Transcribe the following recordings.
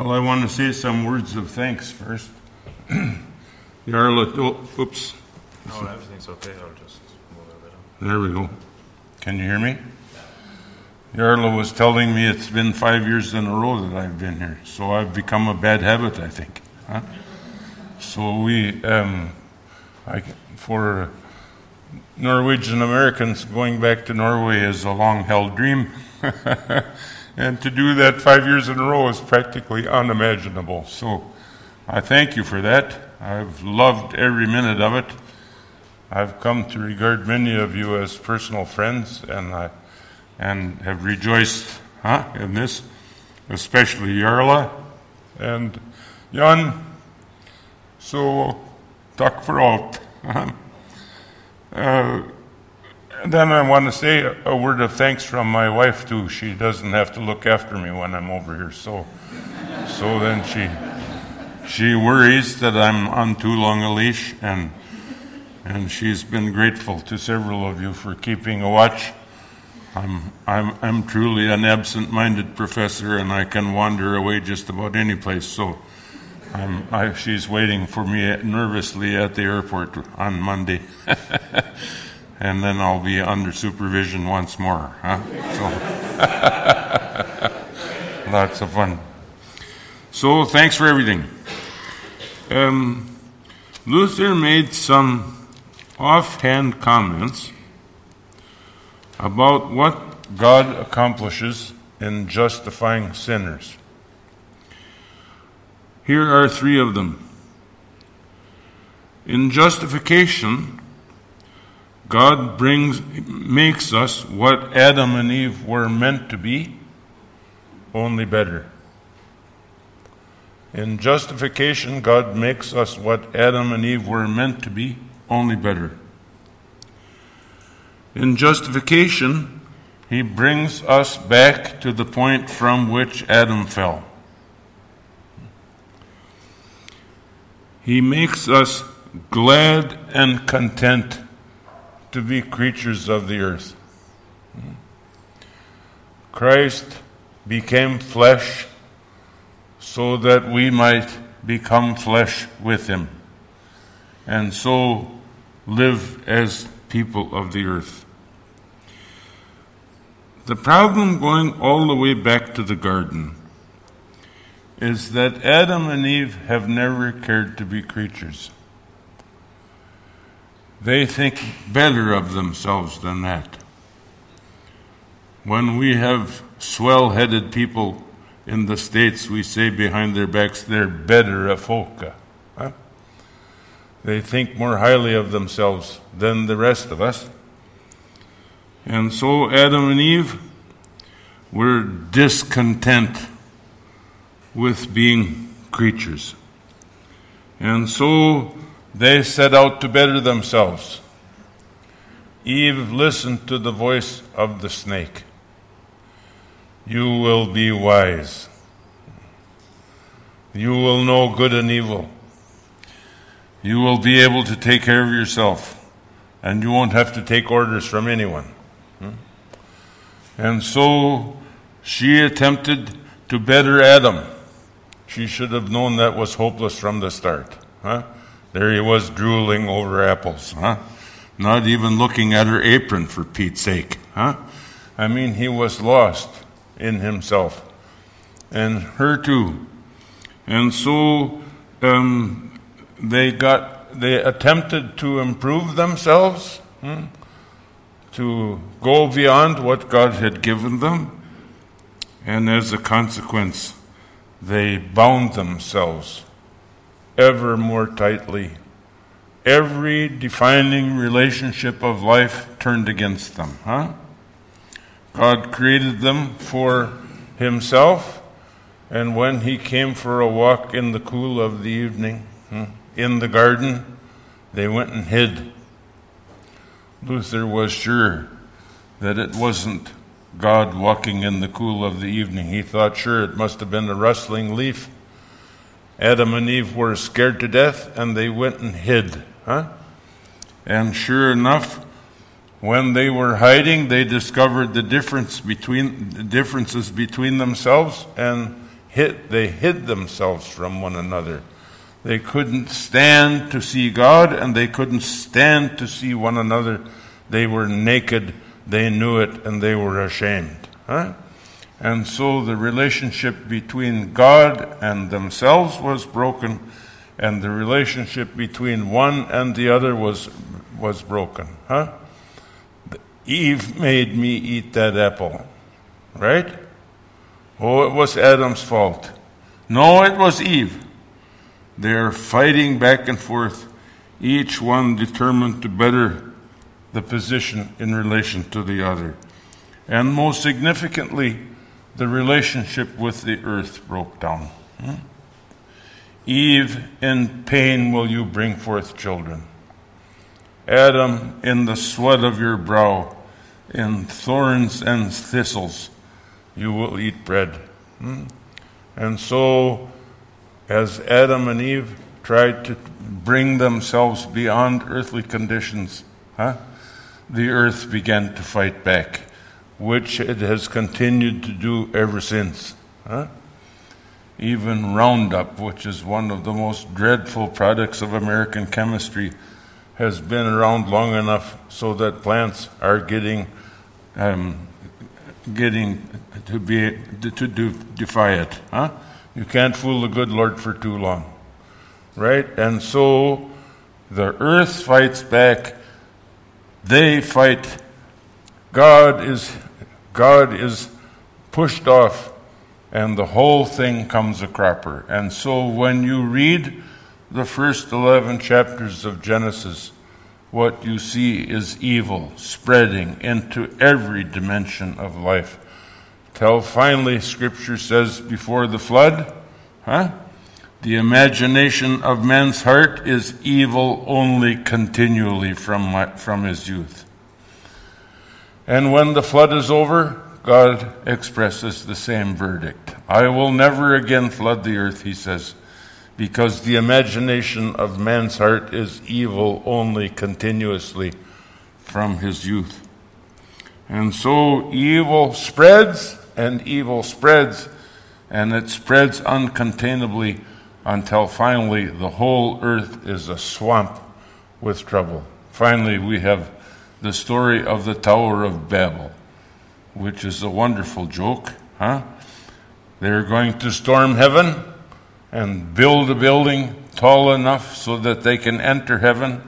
Well, I want to say some words of thanks first. Yarla, oh, oops, No, everything's okay. I'll just move a bit. there we go. Can you hear me? Yarla was telling me it's been five years in a row that I've been here, so I've become a bad habit, I think. Huh? So we, um, I, for Norwegian Americans, going back to Norway is a long-held dream, and to do that five years in a row is practically unimaginable. So I thank you for that. I've loved every minute of it. I've come to regard many of you as personal friends, and I and have rejoiced huh, in this, especially Yarla and Jan. So, tack for alt. Uh, Then I want to say a word of thanks from my wife too. She doesn't have to look after me when I'm over here, so so then she she worries that I'm on too long a leash, and and she's been grateful to several of you for keeping a watch. I'm I'm I'm truly an absent-minded professor, and I can wander away just about any place. So. I, she's waiting for me nervously at the airport on Monday. and then I'll be under supervision once more. Huh? So, lots of fun. So, thanks for everything. Um, Luther made some offhand comments about what God accomplishes in justifying sinners. Here are three of them. In justification, God brings, makes us what Adam and Eve were meant to be, only better. In justification, God makes us what Adam and Eve were meant to be, only better. In justification, He brings us back to the point from which Adam fell. He makes us glad and content to be creatures of the earth. Christ became flesh so that we might become flesh with him and so live as people of the earth. The problem going all the way back to the garden is that Adam and Eve have never cared to be creatures. They think better of themselves than that. When we have swell headed people in the States, we say behind their backs, they're better a folka. Huh? They think more highly of themselves than the rest of us. And so Adam and Eve were discontent with being creatures. And so they set out to better themselves. Eve listened to the voice of the snake. You will be wise. You will know good and evil. You will be able to take care of yourself. And you won't have to take orders from anyone. Hmm? And so she attempted to better Adam. She should have known that was hopeless from the start. Huh? There he was drooling over apples. Huh? Not even looking at her apron for Pete's sake. Huh? I mean, he was lost in himself. And her too. And so um, they got, they attempted to improve themselves, hmm, to go beyond what God had given them. And as a consequence, they bound themselves ever more tightly. Every defining relationship of life turned against them, huh? God created them for Himself, and when He came for a walk in the cool of the evening hmm, in the garden, they went and hid. Luther was sure that it wasn't God walking in the cool of the evening. He thought, sure, it must have been a rustling leaf. Adam and Eve were scared to death and they went and hid. Huh? And sure enough, when they were hiding, they discovered the difference between the differences between themselves, and they hid themselves from one another. They couldn't stand to see God and they couldn't stand to see one another. They were naked, they knew it, and they were ashamed. Huh? And so the relationship between God and themselves was broken, and the relationship between one and the other was, was broken. Huh? Eve made me eat that apple. Right? Oh, it was Adam's fault. No, it was Eve. They're fighting back and forth, each one determined to better the position in relation to the other. And most significantly, the relationship with the earth broke down. Hmm? Eve, in pain will you bring forth children. Adam, in the sweat of your brow, in thorns and thistles, you will eat bread. Hmm? And so, as Adam and Eve tried to bring themselves beyond earthly conditions, huh, the earth began to fight back which it has continued to do ever since. Huh? Even Roundup, which is one of the most dreadful products of American chemistry, has been around long enough so that plants are getting um, getting to be to defy it. Huh? You can't fool the good Lord for too long, right? And so the earth fights back. They fight. God is God is pushed off and the whole thing comes a cropper. And so when you read the first 11 chapters of Genesis, what you see is evil spreading into every dimension of life. Till finally, Scripture says, before the flood, huh? The imagination of man's heart is evil only continually from, my, from his youth. And when the flood is over, God expresses the same verdict. I will never again flood the earth, he says, because the imagination of man's heart is evil only continuously from his youth. And so evil spreads and evil spreads, and it spreads uncontainably until finally the whole earth is a swamp with trouble. Finally, we have the story of the Tower of Babel, which is a wonderful joke, huh? They're going to storm heaven and build a building tall enough so that they can enter heaven.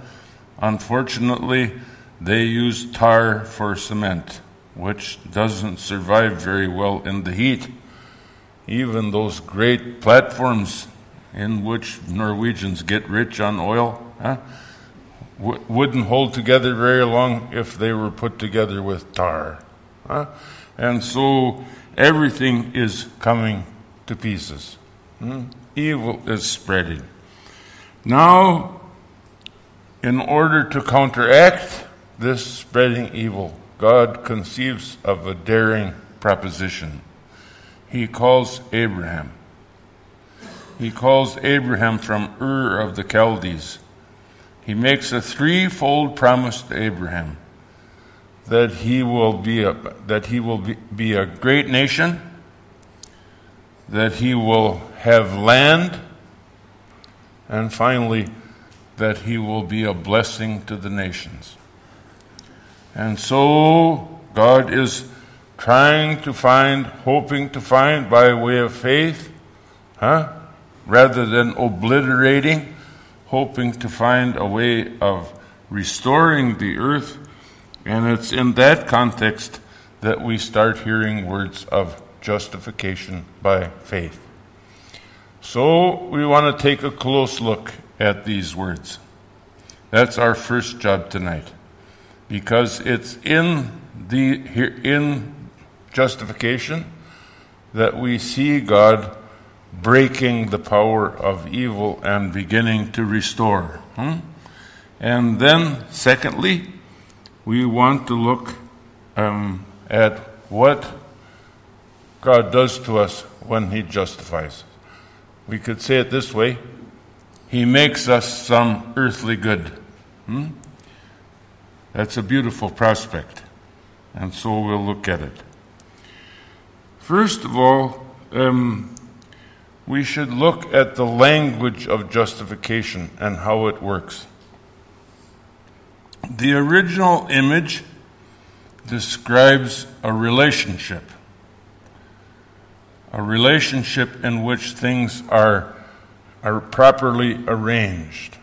Unfortunately, they use tar for cement, which doesn't survive very well in the heat. Even those great platforms in which Norwegians get rich on oil, huh? W- wouldn't hold together very long if they were put together with tar. Huh? And so everything is coming to pieces. Hmm? Evil is spreading. Now, in order to counteract this spreading evil, God conceives of a daring proposition. He calls Abraham. He calls Abraham from Ur of the Chaldees he makes a threefold promise to Abraham that he will be a, that he will be, be a great nation, that he will have land, and finally, that he will be a blessing to the nations. And so, God is trying to find, hoping to find by way of faith, huh? Rather than obliterating hoping to find a way of restoring the earth. And it's in that context that we start hearing words of justification by faith. So we want to take a close look at these words. That's our first job tonight. Because it's in the in justification that we see God breaking the power of evil and beginning to restore. Hmm? And then, secondly, we want to look um, at what God does to us when He justifies. We could say it this way He makes us some earthly good. Hmm? That's a beautiful prospect. And so we'll look at it. First of all, um, we should look at the language of justification and how it works. The original image describes a relationship, a relationship in which things are, are properly arranged.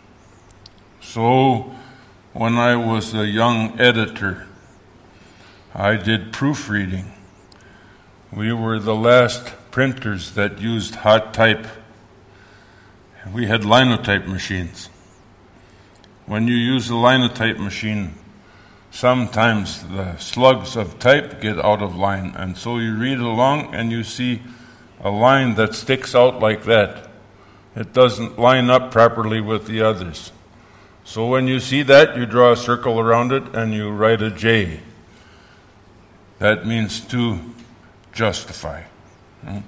So, when I was a young editor, I did proofreading. We were the last printers that used hot type. We had linotype machines. When you use a linotype machine, sometimes the slugs of type get out of line, and so you read along and you see a line that sticks out like that. It doesn't line up properly with the others. So when you see that, you draw a circle around it and you write a J. That means to justify. Hmm?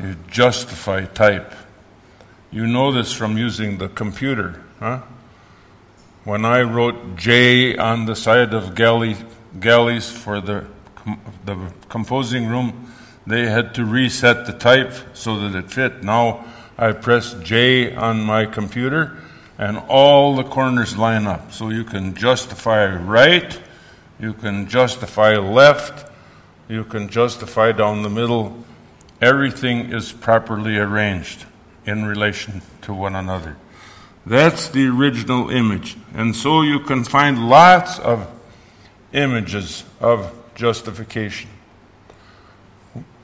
You justify type. You know this from using the computer, huh? When I wrote J on the side of galley, galleys for the, the composing room, they had to reset the type so that it fit. Now I press J on my computer and all the corners line up. So you can justify right, you can justify left, you can justify down the middle. Everything is properly arranged in relation to one another. That's the original image. And so you can find lots of images of justification.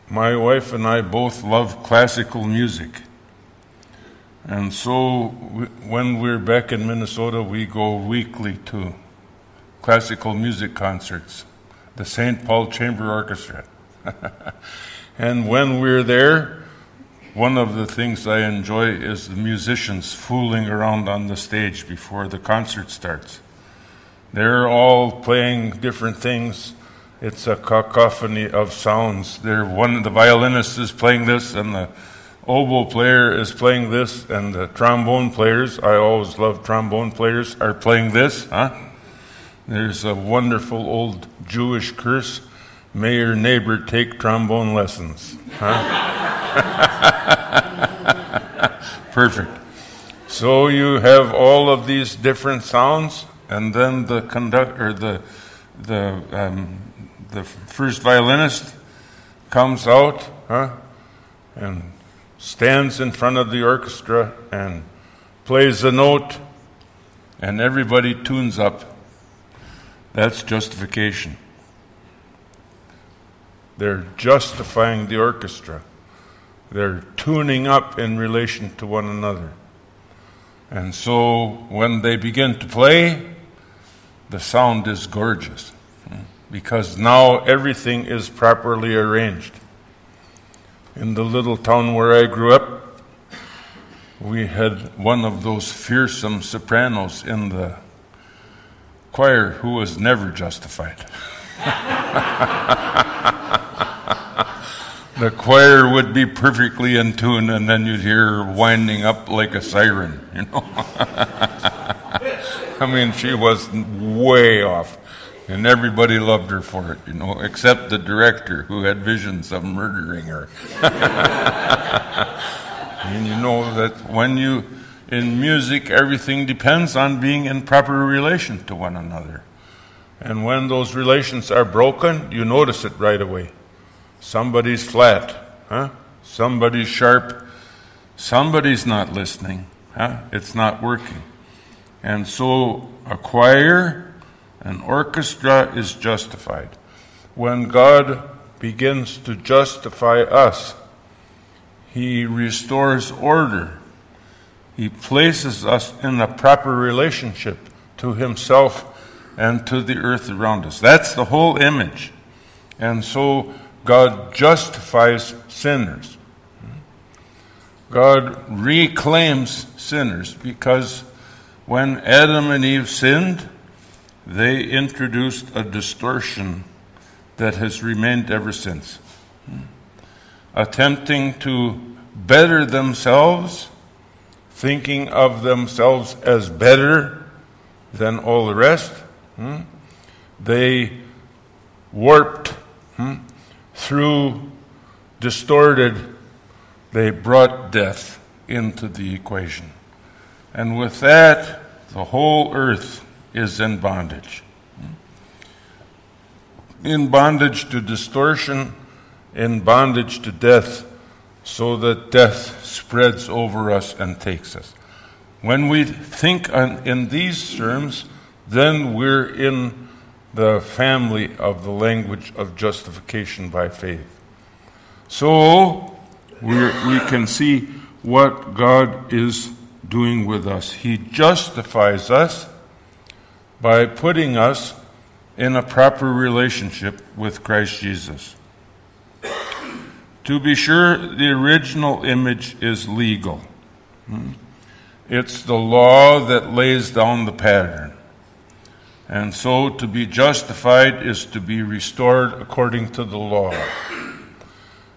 My wife and I both love classical music. And so we, when we're back in Minnesota, we go weekly to classical music concerts, the St. Paul Chamber Orchestra. and when we're there, one of the things I enjoy is the musicians fooling around on the stage before the concert starts. They're all playing different things. It's a cacophony of sounds. They're one the violinist is playing this and the oboe player is playing this, and the trombone players, I always love trombone players, are playing this. Huh? There's a wonderful old Jewish curse May your neighbor take trombone lessons. Huh? Perfect. So you have all of these different sounds, and then the conductor, the the um, the first violinist comes out, huh, and stands in front of the orchestra and plays a note, and everybody tunes up. That's justification. They're justifying the orchestra. They're tuning up in relation to one another. And so when they begin to play, the sound is gorgeous hmm, because now everything is properly arranged. In the little town where I grew up, we had one of those fearsome sopranos in the choir who was never justified. the choir would be perfectly in tune, and then you'd hear her winding up like a siren, you know. I mean, she was way off. And everybody loved her for it, you know, except the director who had visions of murdering her. and you know that when you, in music, everything depends on being in proper relation to one another. And when those relations are broken, you notice it right away. Somebody's flat, huh? Somebody's sharp. Somebody's not listening, huh? It's not working. And so a choir an orchestra is justified. When God begins to justify us, He restores order. He places us in a proper relationship to Himself and to the earth around us. That's the whole image. And so God justifies sinners. God reclaims sinners because when Adam and Eve sinned, they introduced a distortion that has remained ever since. Attempting to better themselves, thinking of themselves as better than all the rest, hmm? they warped hmm, through distorted they brought death into the equation. And with that, the whole earth is in bondage. In bondage to distortion, in bondage to death, so that death spreads over us and takes us. When we think in these terms, then we're in the family of the language of justification by faith. So we we can see what God is doing with us. He justifies us by putting us in a proper relationship with Christ Jesus. To be sure, the original image is legal. Hmm? It's the law that lays down the pattern. And so to be justified is to be restored according to the law.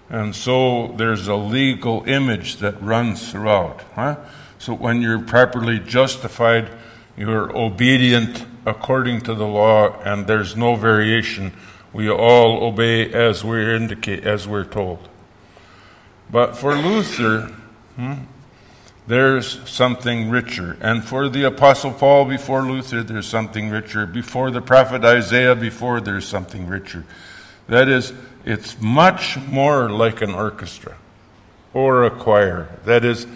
And so there's a legal image that runs throughout. Huh? So when you're properly justified, you're obedient according to the law, and there's no variation. We all obey as we're indicate, as we're told. But for Luther, hmm, there's something richer. And for the Apostle Paul before Luther, there's something richer. Before the prophet Isaiah, before there's something richer. That is, it's much more like an orchestra or a choir. That is,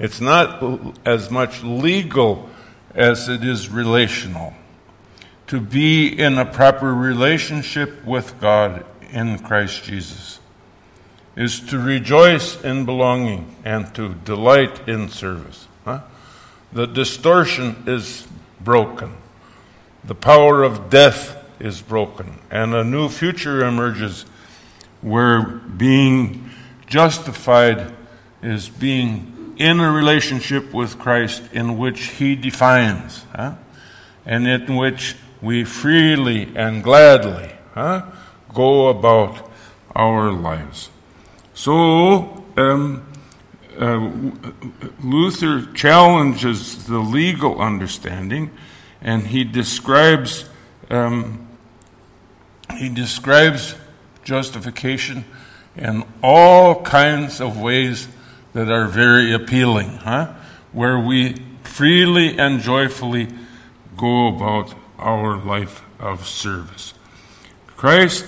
it's not as much legal as it is relational. To be in a proper relationship with God in Christ Jesus is to rejoice in belonging and to delight in service. Huh? The distortion is broken. The power of death is broken. And a new future emerges where being justified is being in a relationship with Christ in which He defines, huh? and in which we freely and gladly huh, go about our lives. So, um, uh, Luther challenges the legal understanding, and he describes um, he describes justification in all kinds of ways that are very appealing, huh? Where we freely and joyfully go about our life of service. Christ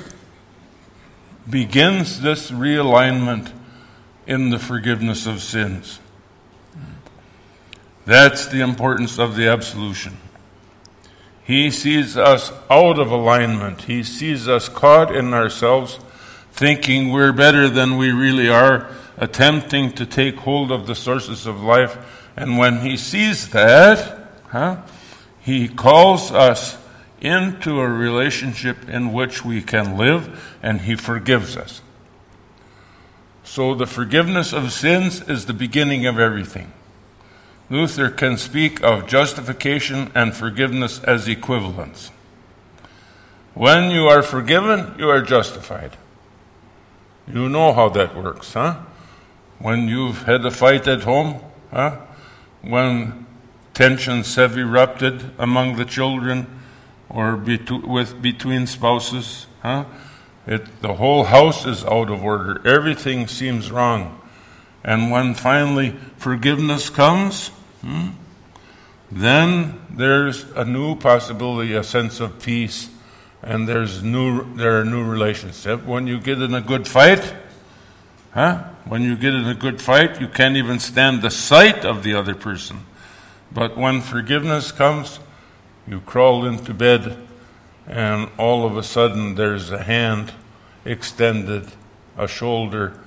begins this realignment in the forgiveness of sins. That's the importance of the absolution. He sees us out of alignment. He sees us caught in ourselves, thinking we're better than we really are, attempting to take hold of the sources of life. And when he sees that, huh, he calls us into a relationship in which we can live, and He forgives us. So the forgiveness of sins is the beginning of everything. Luther can speak of justification and forgiveness as equivalents. When you are forgiven, you are justified. You know how that works, huh? When you've had a fight at home, huh? When tensions have erupted among the children, or with between spouses, huh? It, the whole house is out of order. Everything seems wrong. And when finally forgiveness comes, hmm, then there's a new possibility, a sense of peace, and there's new there are new relationships. When you get in a good fight, huh? When you get in a good fight, you can't even stand the sight of the other person. But when forgiveness comes, you crawl into bed, and all of a sudden there's a hand extended, a shoulder,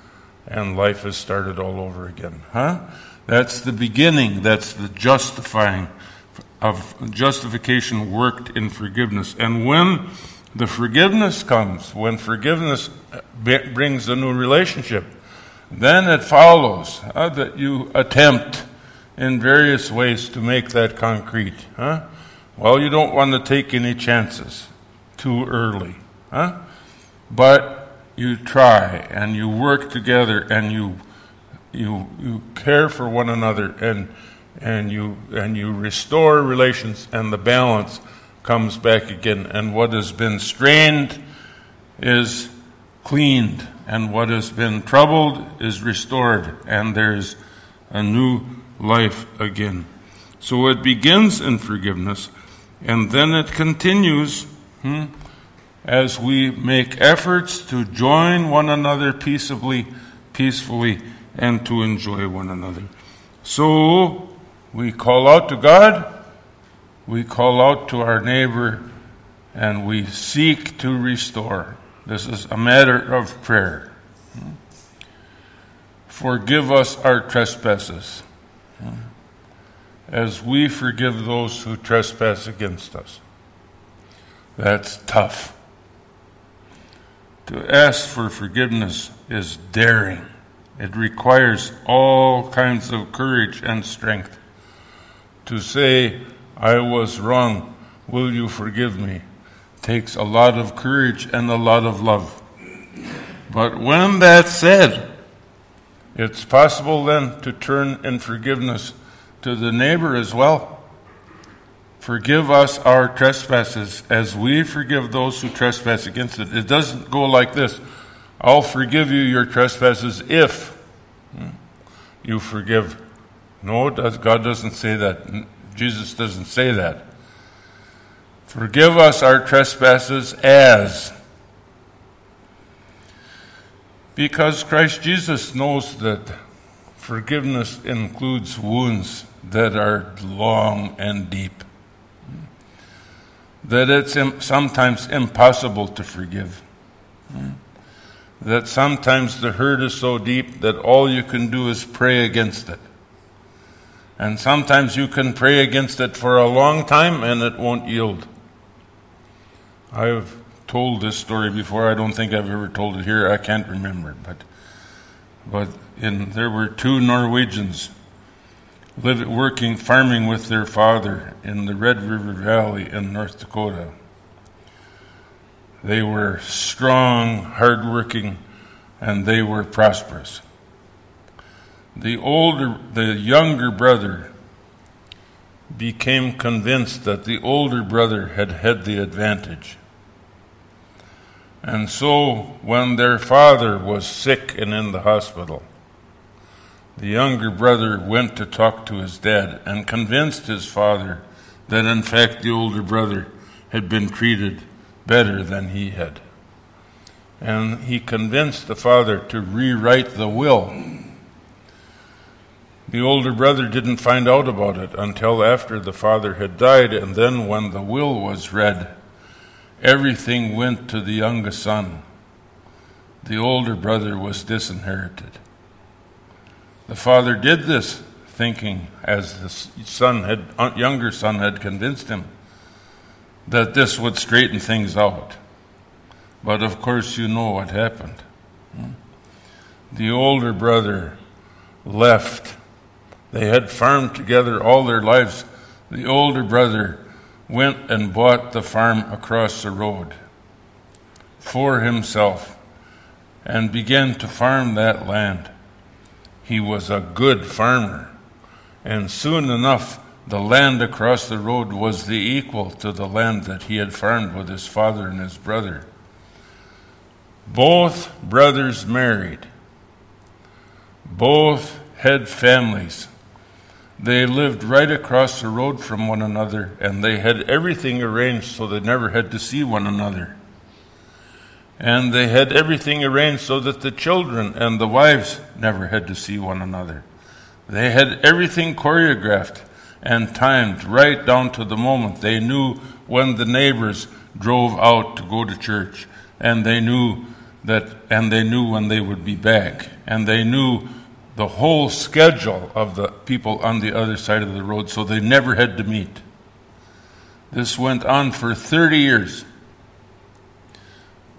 and life has started all over again. Huh? That's the beginning. That's the justifying of justification worked in forgiveness. And when the forgiveness comes, when forgiveness brings a new relationship, then it follows uh, that you attempt in various ways to make that concrete. Huh? Well, you don't want to take any chances too early, huh? But you try and you work together and you you you care for one another and and you and you restore relations and the balance comes back again and what has been strained is cleaned, and what has been troubled is restored, and there's a new life again. So it begins in forgiveness, and then it continues hmm, as we make efforts to join one another peaceably, peacefully, and to enjoy one another. So we call out to God, we call out to our neighbor, and we seek to restore. This is a matter of prayer. Forgive us our trespasses as we forgive those who trespass against us. That's tough. To ask for forgiveness is daring. It requires all kinds of courage and strength. To say, I was wrong, will you forgive me? takes a lot of courage and a lot of love. But when that's said, it's possible then to turn in forgiveness to the neighbor as well. Forgive us our trespasses as we forgive those who trespass against it. It doesn't go like this I'll forgive you your trespasses if you forgive. No, God doesn't say that. Jesus doesn't say that. Forgive us our trespasses as. Because Christ Jesus knows that forgiveness includes wounds that are long and deep. That it's sometimes impossible to forgive. That sometimes the hurt is so deep that all you can do is pray against it. And sometimes you can pray against it for a long time and it won't yield. I've told this story before. I don't think I've ever told it here. I can't remember, but but in, there were two Norwegians living, working, farming with their father in the Red River Valley in North Dakota. They were strong, hardworking, and they were prosperous. The older, the younger brother became convinced that the older brother had had the advantage. And so, when their father was sick and in the hospital, the younger brother went to talk to his dad and convinced his father that, in fact, the older brother had been treated better than he had. And he convinced the father to rewrite the will. The older brother didn't find out about it until after the father had died, and then when the will was read, everything went to the youngest son. The older brother was disinherited. The father did this thinking, as the son had, uh, younger son had convinced him, that this would straighten things out. But of course, you know what happened. Hmm? The older brother left. They had farmed together all their lives. The older brother went and bought the farm across the road for himself and began to farm that land. He was a good farmer. And soon enough, the land across the road was the equal to the land that he had farmed with his father and his brother. Both brothers married. Both had families. They lived right across the road from one another, and they had everything arranged so they never had to see one another. And they had everything arranged so that the children and the wives never had to see one another. They had everything choreographed and timed right down to the moment. They knew when the neighbors drove out to go to church, and they knew that, and they knew when they would be back, and they knew the whole schedule of the people on the other side of the road, so they never had to meet. This went on for 30 years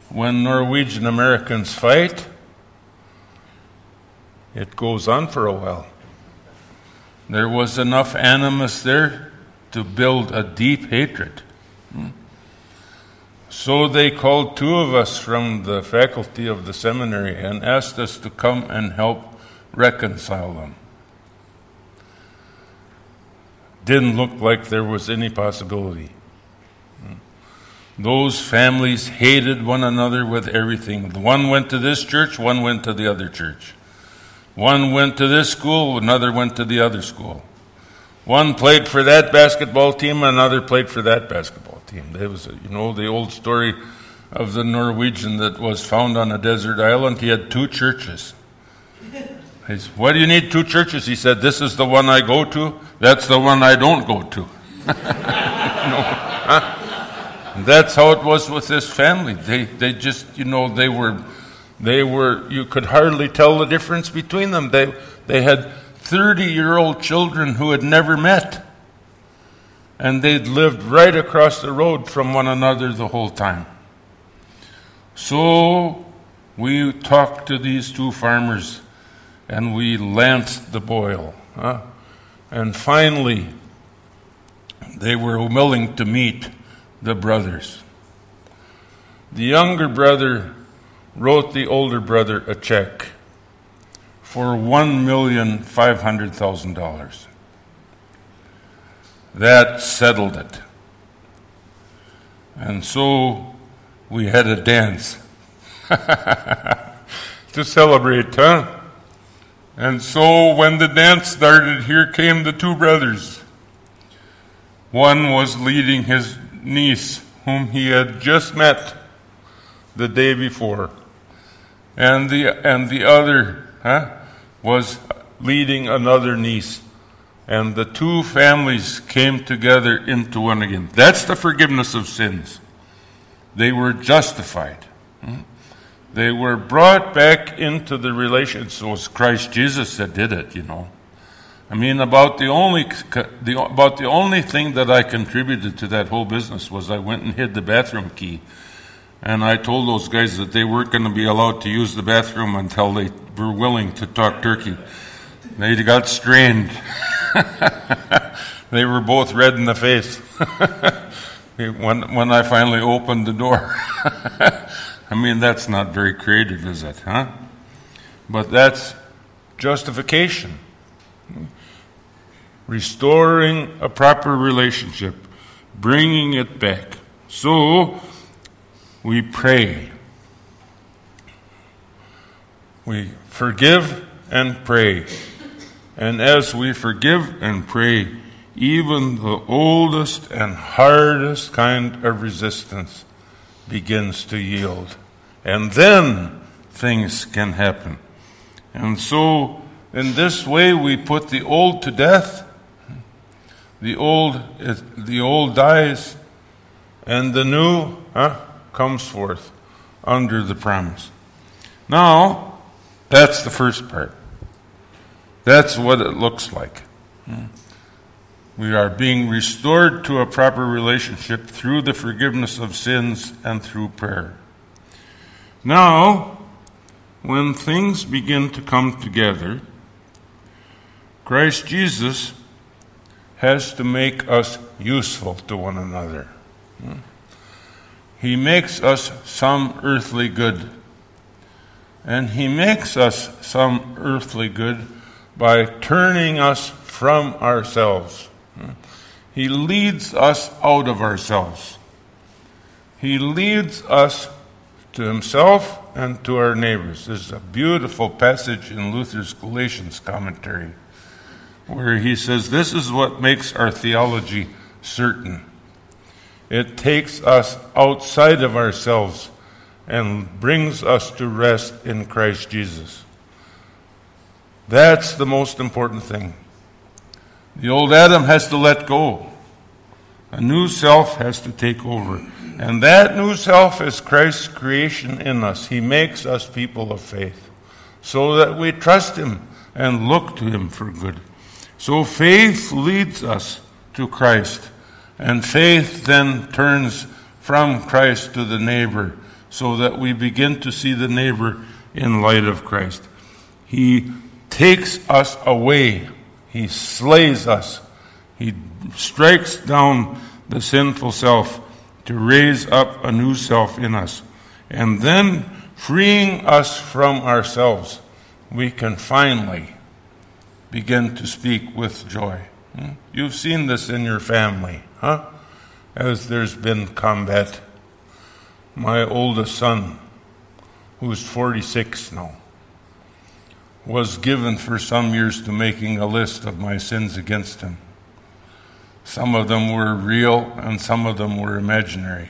when Norwegian Americans fight, it goes on for a while. There was enough animus there to build a deep hatred. Hmm. So they called two of us from the faculty of the seminary and asked us to come and help reconcile them. Didn't look like there was any possibility. Those families hated one another with everything. One went to this church, one went to the other church. One went to this school, another went to the other school. One played for that basketball team, another played for that basketball team. There was, you know, the old story of the Norwegian that was found on a desert island. He had two churches. He said, Why do you need two churches? He said, This is the one I go to, that's the one I don't go to. know, That's how it was with this family. They, they just, you know, they were, they were, you could hardly tell the difference between them. They, they had 30 year old children who had never met. And they'd lived right across the road from one another the whole time. So we talked to these two farmers and we lanced the boil. Huh? And finally, they were willing to meet the brothers. The younger brother wrote the older brother a check for $1,500,000. That settled it. And so we had a dance to celebrate, huh? And so when the dance started, here came the two brothers. One was leading his niece, whom he had just met the day before, and the, and the other huh, was leading another niece. And the two families came together into one again. That's the forgiveness of sins. They were justified. Hmm? They were brought back into the relation. So was Christ Jesus that did it, you know. I mean, about the only the, about the only thing that I contributed to that whole business was I went and hid the bathroom key, and I told those guys that they weren't going to be allowed to use the bathroom until they were willing to talk turkey. They got strained. they were both red in the face. when, when I finally opened the door. I mean, that's not very creative, is it, huh? But that's justification. Restoring a proper relationship, bringing it back. So, we pray. We forgive and pray. And as we forgive and pray, even the oldest and hardest kind of resistance begins to yield. And then things can happen. And so, in this way, we put the old to death. The old, uh, the old dies, and the new huh, comes forth under the promise. Now, that's the first part. That's what it looks like. Hmm. We are being restored to a proper relationship through the forgiveness of sins and through prayer. Now, when things begin to come together, Christ Jesus has to make us useful to one another. Hmm. He makes us some earthly good. And He makes us some earthly good by turning us from ourselves hmm. he leads us out of ourselves. He leads us to himself and to our neighbors. This is a beautiful passage in Luther's Galatians commentary where he says, This is what makes our theology certain. It takes us outside of ourselves and brings us to rest in Christ Jesus. That's the most important thing. The old Adam has to let go. A new self has to take over. And that new self is Christ's creation in us. He makes us people of faith so that we trust Him and look to Him for good. So faith leads us to Christ. And faith then turns from Christ to the neighbor so that we begin to see the neighbor in light of Christ. He takes us away he slays us. He strikes down the sinful self to raise up a new self in us. And then, freeing us from ourselves, we can finally begin to speak with joy. Hmm? You've seen this in your family, huh? As there's been combat my oldest son, who's 46 now, was given for some years to making a list of my sins against him. Some of them were real and some of them were imaginary,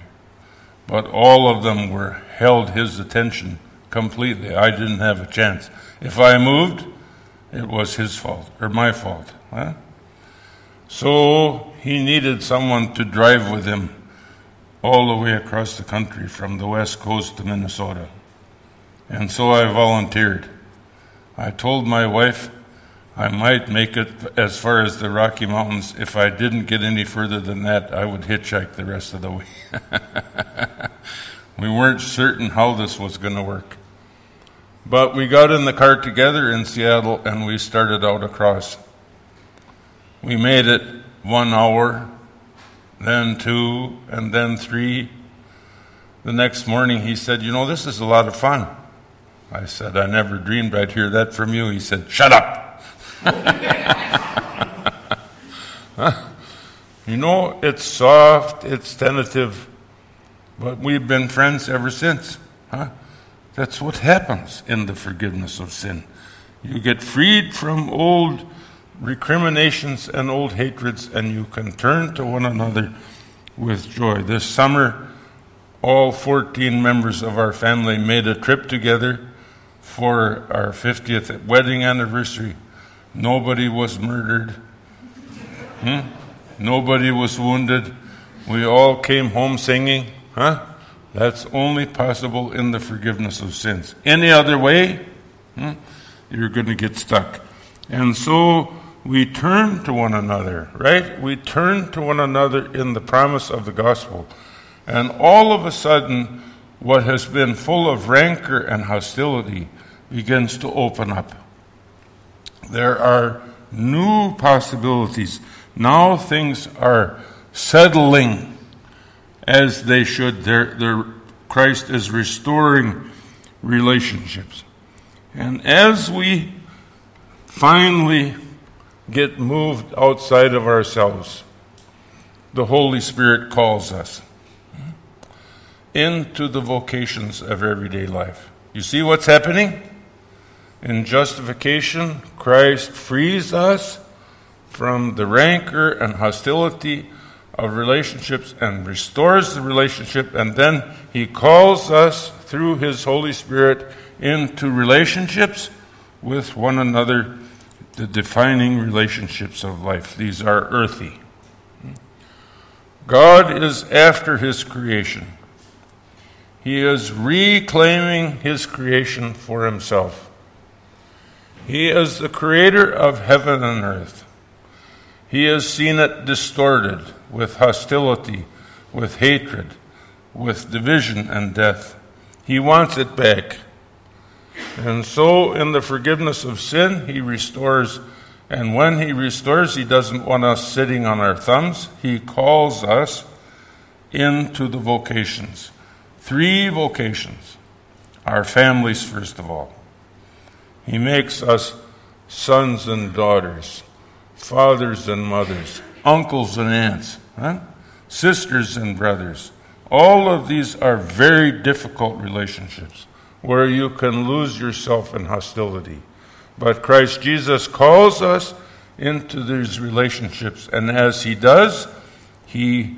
but all of them were held his attention completely. I didn't have a chance. If I moved, it was his fault or my fault. Huh? So he needed someone to drive with him all the way across the country from the west coast to Minnesota. And so I volunteered. I told my wife I might make it as far as the Rocky Mountains. If I didn't get any further than that, I would hitchhike the rest of the way. we weren't certain how this was going to work. But we got in the car together in Seattle and we started out across. We made it one hour, then two, and then three. The next morning he said, You know, this is a lot of fun. I said, I never dreamed I'd hear that from you. He said, Shut up. you know, it's soft, it's tentative, but we've been friends ever since. Huh? That's what happens in the forgiveness of sin. You get freed from old recriminations and old hatreds, and you can turn to one another with joy. This summer, all 14 members of our family made a trip together for our 50th wedding anniversary. Nobody was murdered, hmm? nobody was wounded. We all came home singing, huh? That's only possible in the forgiveness of sins. Any other way, hmm, you're going to get stuck. And so we turn to one another, right? We turn to one another in the promise of the gospel. And all of a sudden, what has been full of rancor and hostility begins to open up. There are new possibilities. Now things are settling as they should. They're, they're, Christ is restoring relationships. And as we finally get moved outside of ourselves, the Holy Spirit calls us into the vocations of everyday life. You see what's happening? In justification, Christ frees us from the rancor and hostility of relationships and restores the relationship, and then He calls us through His Holy Spirit into relationships with one another, the defining relationships of life. These are earthy. God is after His creation. He is reclaiming His creation for Himself. He is the creator of heaven and earth. He has seen it distorted with hostility, with hatred, with division and death. He wants it back. And so, in the forgiveness of sin, He restores. And when He restores, He doesn't want us sitting on our thumbs. He calls us into the vocations. Three vocations. Our families, first of all. He makes us sons and daughters fathers and mothers, uncles and aunts, huh? sisters and brothers. All of these are very difficult relationships where you can lose yourself in hostility. But Christ Jesus calls us into these relationships, and as He does, He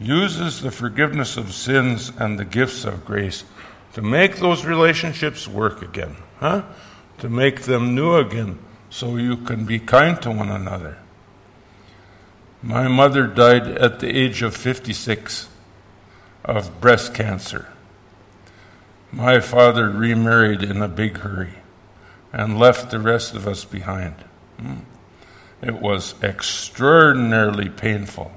uses the forgiveness of sins and the gifts of grace to make those relationships work again, huh? To make them new again so you can be kind to one another. My mother died at the age of 56 of breast cancer. My father remarried in a big hurry and left the rest of us behind. Hmm. It was extraordinarily painful.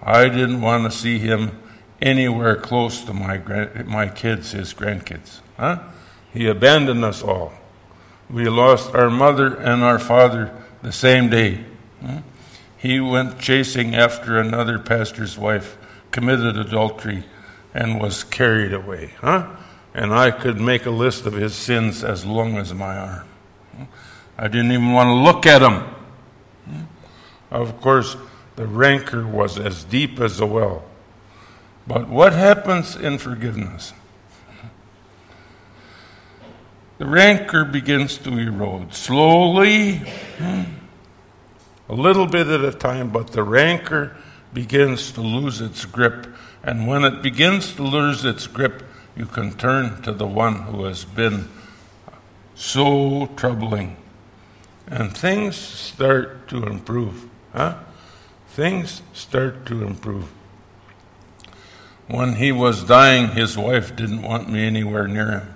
I didn't want to see him anywhere close to my, my kids, his grandkids. Huh? He abandoned us all. We lost our mother and our father the same day. Hmm? He went chasing after another pastor's wife, committed adultery, and was carried away. Huh? And I could make a list of his sins as long as my arm. I didn't even want to look at him. Of course, the rancor was as deep as a well. But what happens in forgiveness? The rancor begins to erode slowly, hmm, a little bit at a time, but the rancor begins to lose its grip. And when it begins to lose its grip, you can turn to the one who has been so troubling. And things start to improve. Huh? Things start to improve. When he was dying, his wife didn't want me anywhere near him.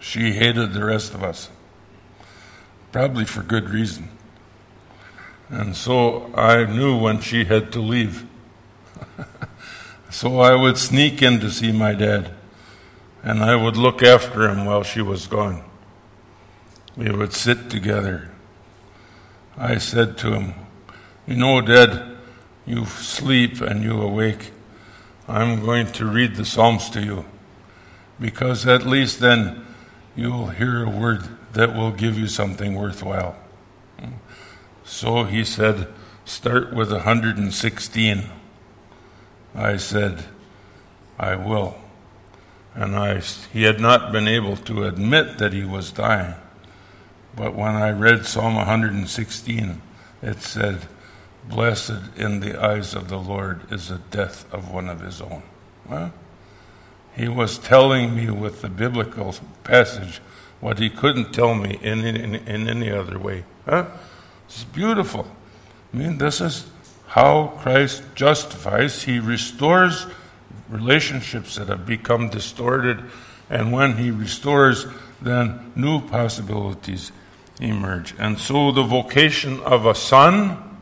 She hated the rest of us, probably for good reason. And so I knew when she had to leave. so I would sneak in to see my dad, and I would look after him while she was gone. We would sit together. I said to him, You know, Dad, you sleep and you awake. I'm going to read the Psalms to you, because at least then you'll hear a word that will give you something worthwhile. So he said, Start with 116. I said, I will. And I, he had not been able to admit that he was dying. But when I read Psalm 116, it said, Blessed in the eyes of the Lord is the death of one of his own. Well, he was telling me with the biblical passage what he couldn't tell me in, in, in any other way. Huh? It's beautiful. I mean, this is how Christ justifies. He restores relationships that have become distorted, and when he restores, then new possibilities emerge. And so the vocation of a son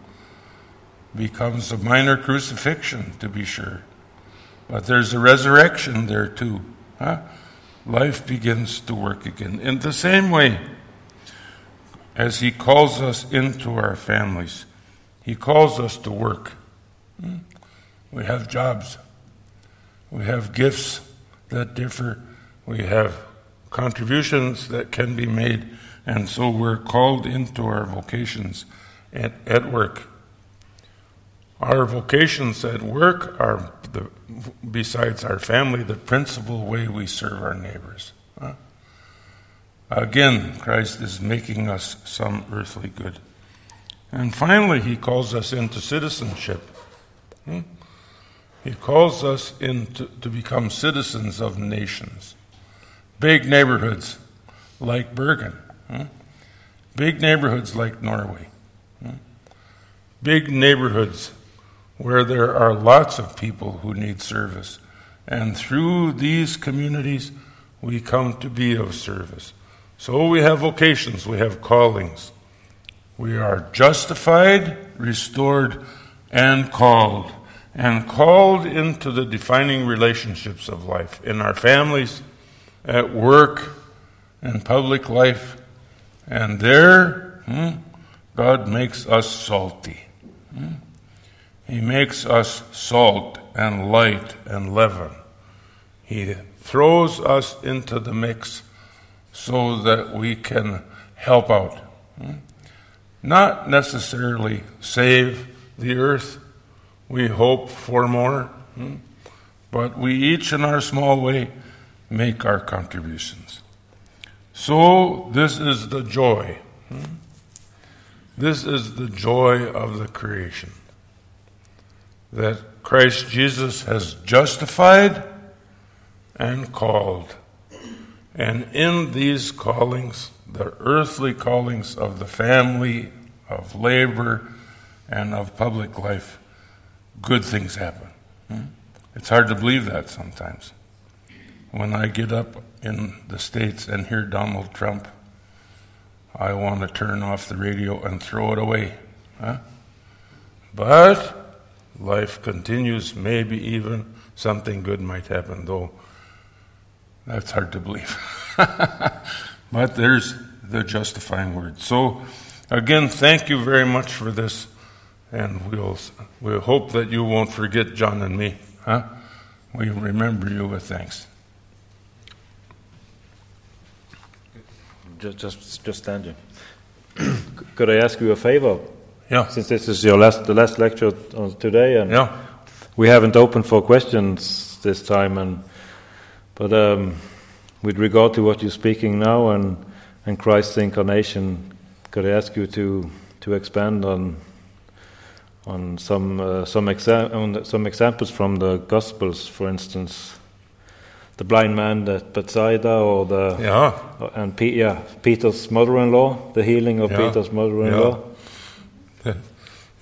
becomes a minor crucifixion, to be sure. But there's a resurrection there too. Huh? Life begins to work again. In the same way, as He calls us into our families, He calls us to work. Hmm? We have jobs, we have gifts that differ, we have contributions that can be made, and so we're called into our vocations at, at work. Our vocations at work are the, besides our family, the principal way we serve our neighbors. Huh? Again, Christ is making us some earthly good. And finally, he calls us into citizenship. Hmm? He calls us into, to become citizens of nations. Big neighborhoods like Bergen. Hmm? Big neighborhoods like Norway. Hmm? Big neighborhoods where there are lots of people who need service. And through these communities, we come to be of service. So we have vocations, we have callings. We are justified, restored, and called. And called into the defining relationships of life in our families, at work, in public life. And there, hmm, God makes us salty. Hmm? He makes us salt and light and leaven. He throws us into the mix so that we can help out. Hmm? Not necessarily save the earth, we hope for more, hmm? but we each in our small way make our contributions. So, this is the joy. Hmm? This is the joy of the creation that Christ Jesus has justified and called. And in these callings, the earthly callings of the family, of labor, and of public life, good things happen. Hmm? It's hard to believe that sometimes. When I get up in the States and hear Donald Trump, I want to turn off the radio and throw it away. Huh? But life continues, maybe even something good might happen, though that's hard to believe. but there's the justifying word. So, again, thank you very much for this, and we'll, we'll hope that you won't forget John and me. Huh? We remember you with thanks. Just, just, just standing. Could I ask you a favor? Yeah. Since this is your last, the last lecture on today, and Yeah. we haven't opened for questions this time, and but um, with regard to what you're speaking now and and Christ's incarnation, could I ask you to to expand on on some uh, some, exa- on some examples from the Gospels, for instance, the blind man at Bethsaida, or the Yeah. and Pe- yeah, Peter's mother-in-law, the healing of Yeah. Peter's mother-in-law.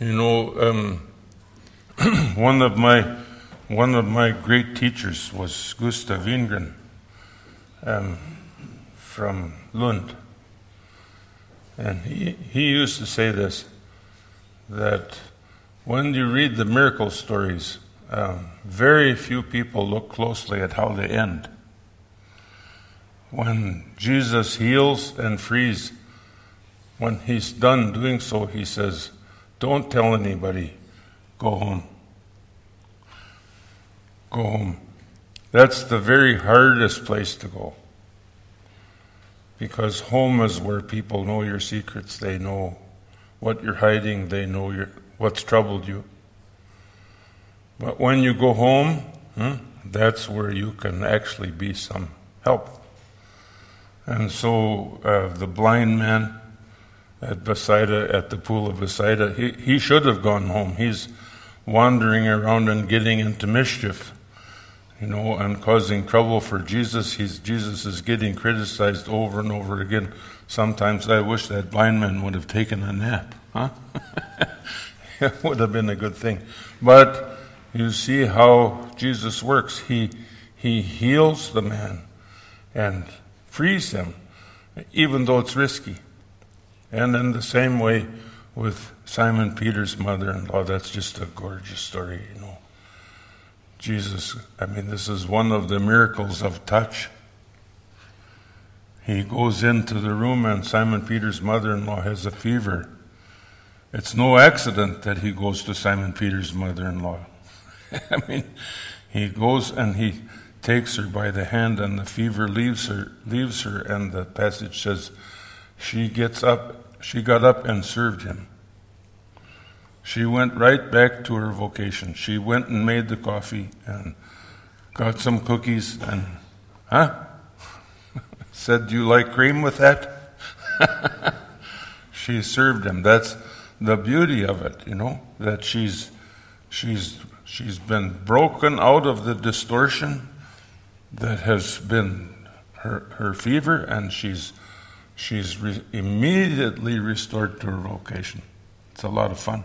You know, um, one of my one of my great teachers was Gustav Wingren um, from Lund, and he he used to say this that when you read the miracle stories, um, very few people look closely at how they end. When Jesus heals and frees, when he's done doing so, he says, Don't tell anybody, go home. Go home. That's the very hardest place to go. Because home is where people know your secrets, they know what you're hiding, they know your, what's troubled you. But when you go home, hmm, that's where you can actually be some help. And so uh, the blind man at Bethsaida, at the pool of Bethsaida, he, he should have gone home. He's wandering around and getting into mischief, you know, and causing trouble for Jesus. He's, Jesus is getting criticized over and over again. Sometimes I wish that blind man would have taken a nap, huh? it would have been a good thing. But you see how Jesus works. He, he heals the man and frees him, even though it's risky. And in the same way with Simon Peter's mother in law, that's just a gorgeous story, you know. Jesus, I mean, this is one of the miracles of touch. He goes into the room, and Simon Peter's mother in law has a fever. It's no accident that he goes to Simon Peter's mother in law. I mean, he goes and he takes her by the hand, and the fever leaves her, leaves her, and the passage says, she gets up, she got up and served him. She went right back to her vocation. She went and made the coffee and got some cookies and, huh? Said, Do you like cream with that? she served him. That's the beauty of it, you know, that she's, she's, she's been broken out of the distortion that has been her, her fever, and she's, she's re- immediately restored to her vocation. It's a lot of fun.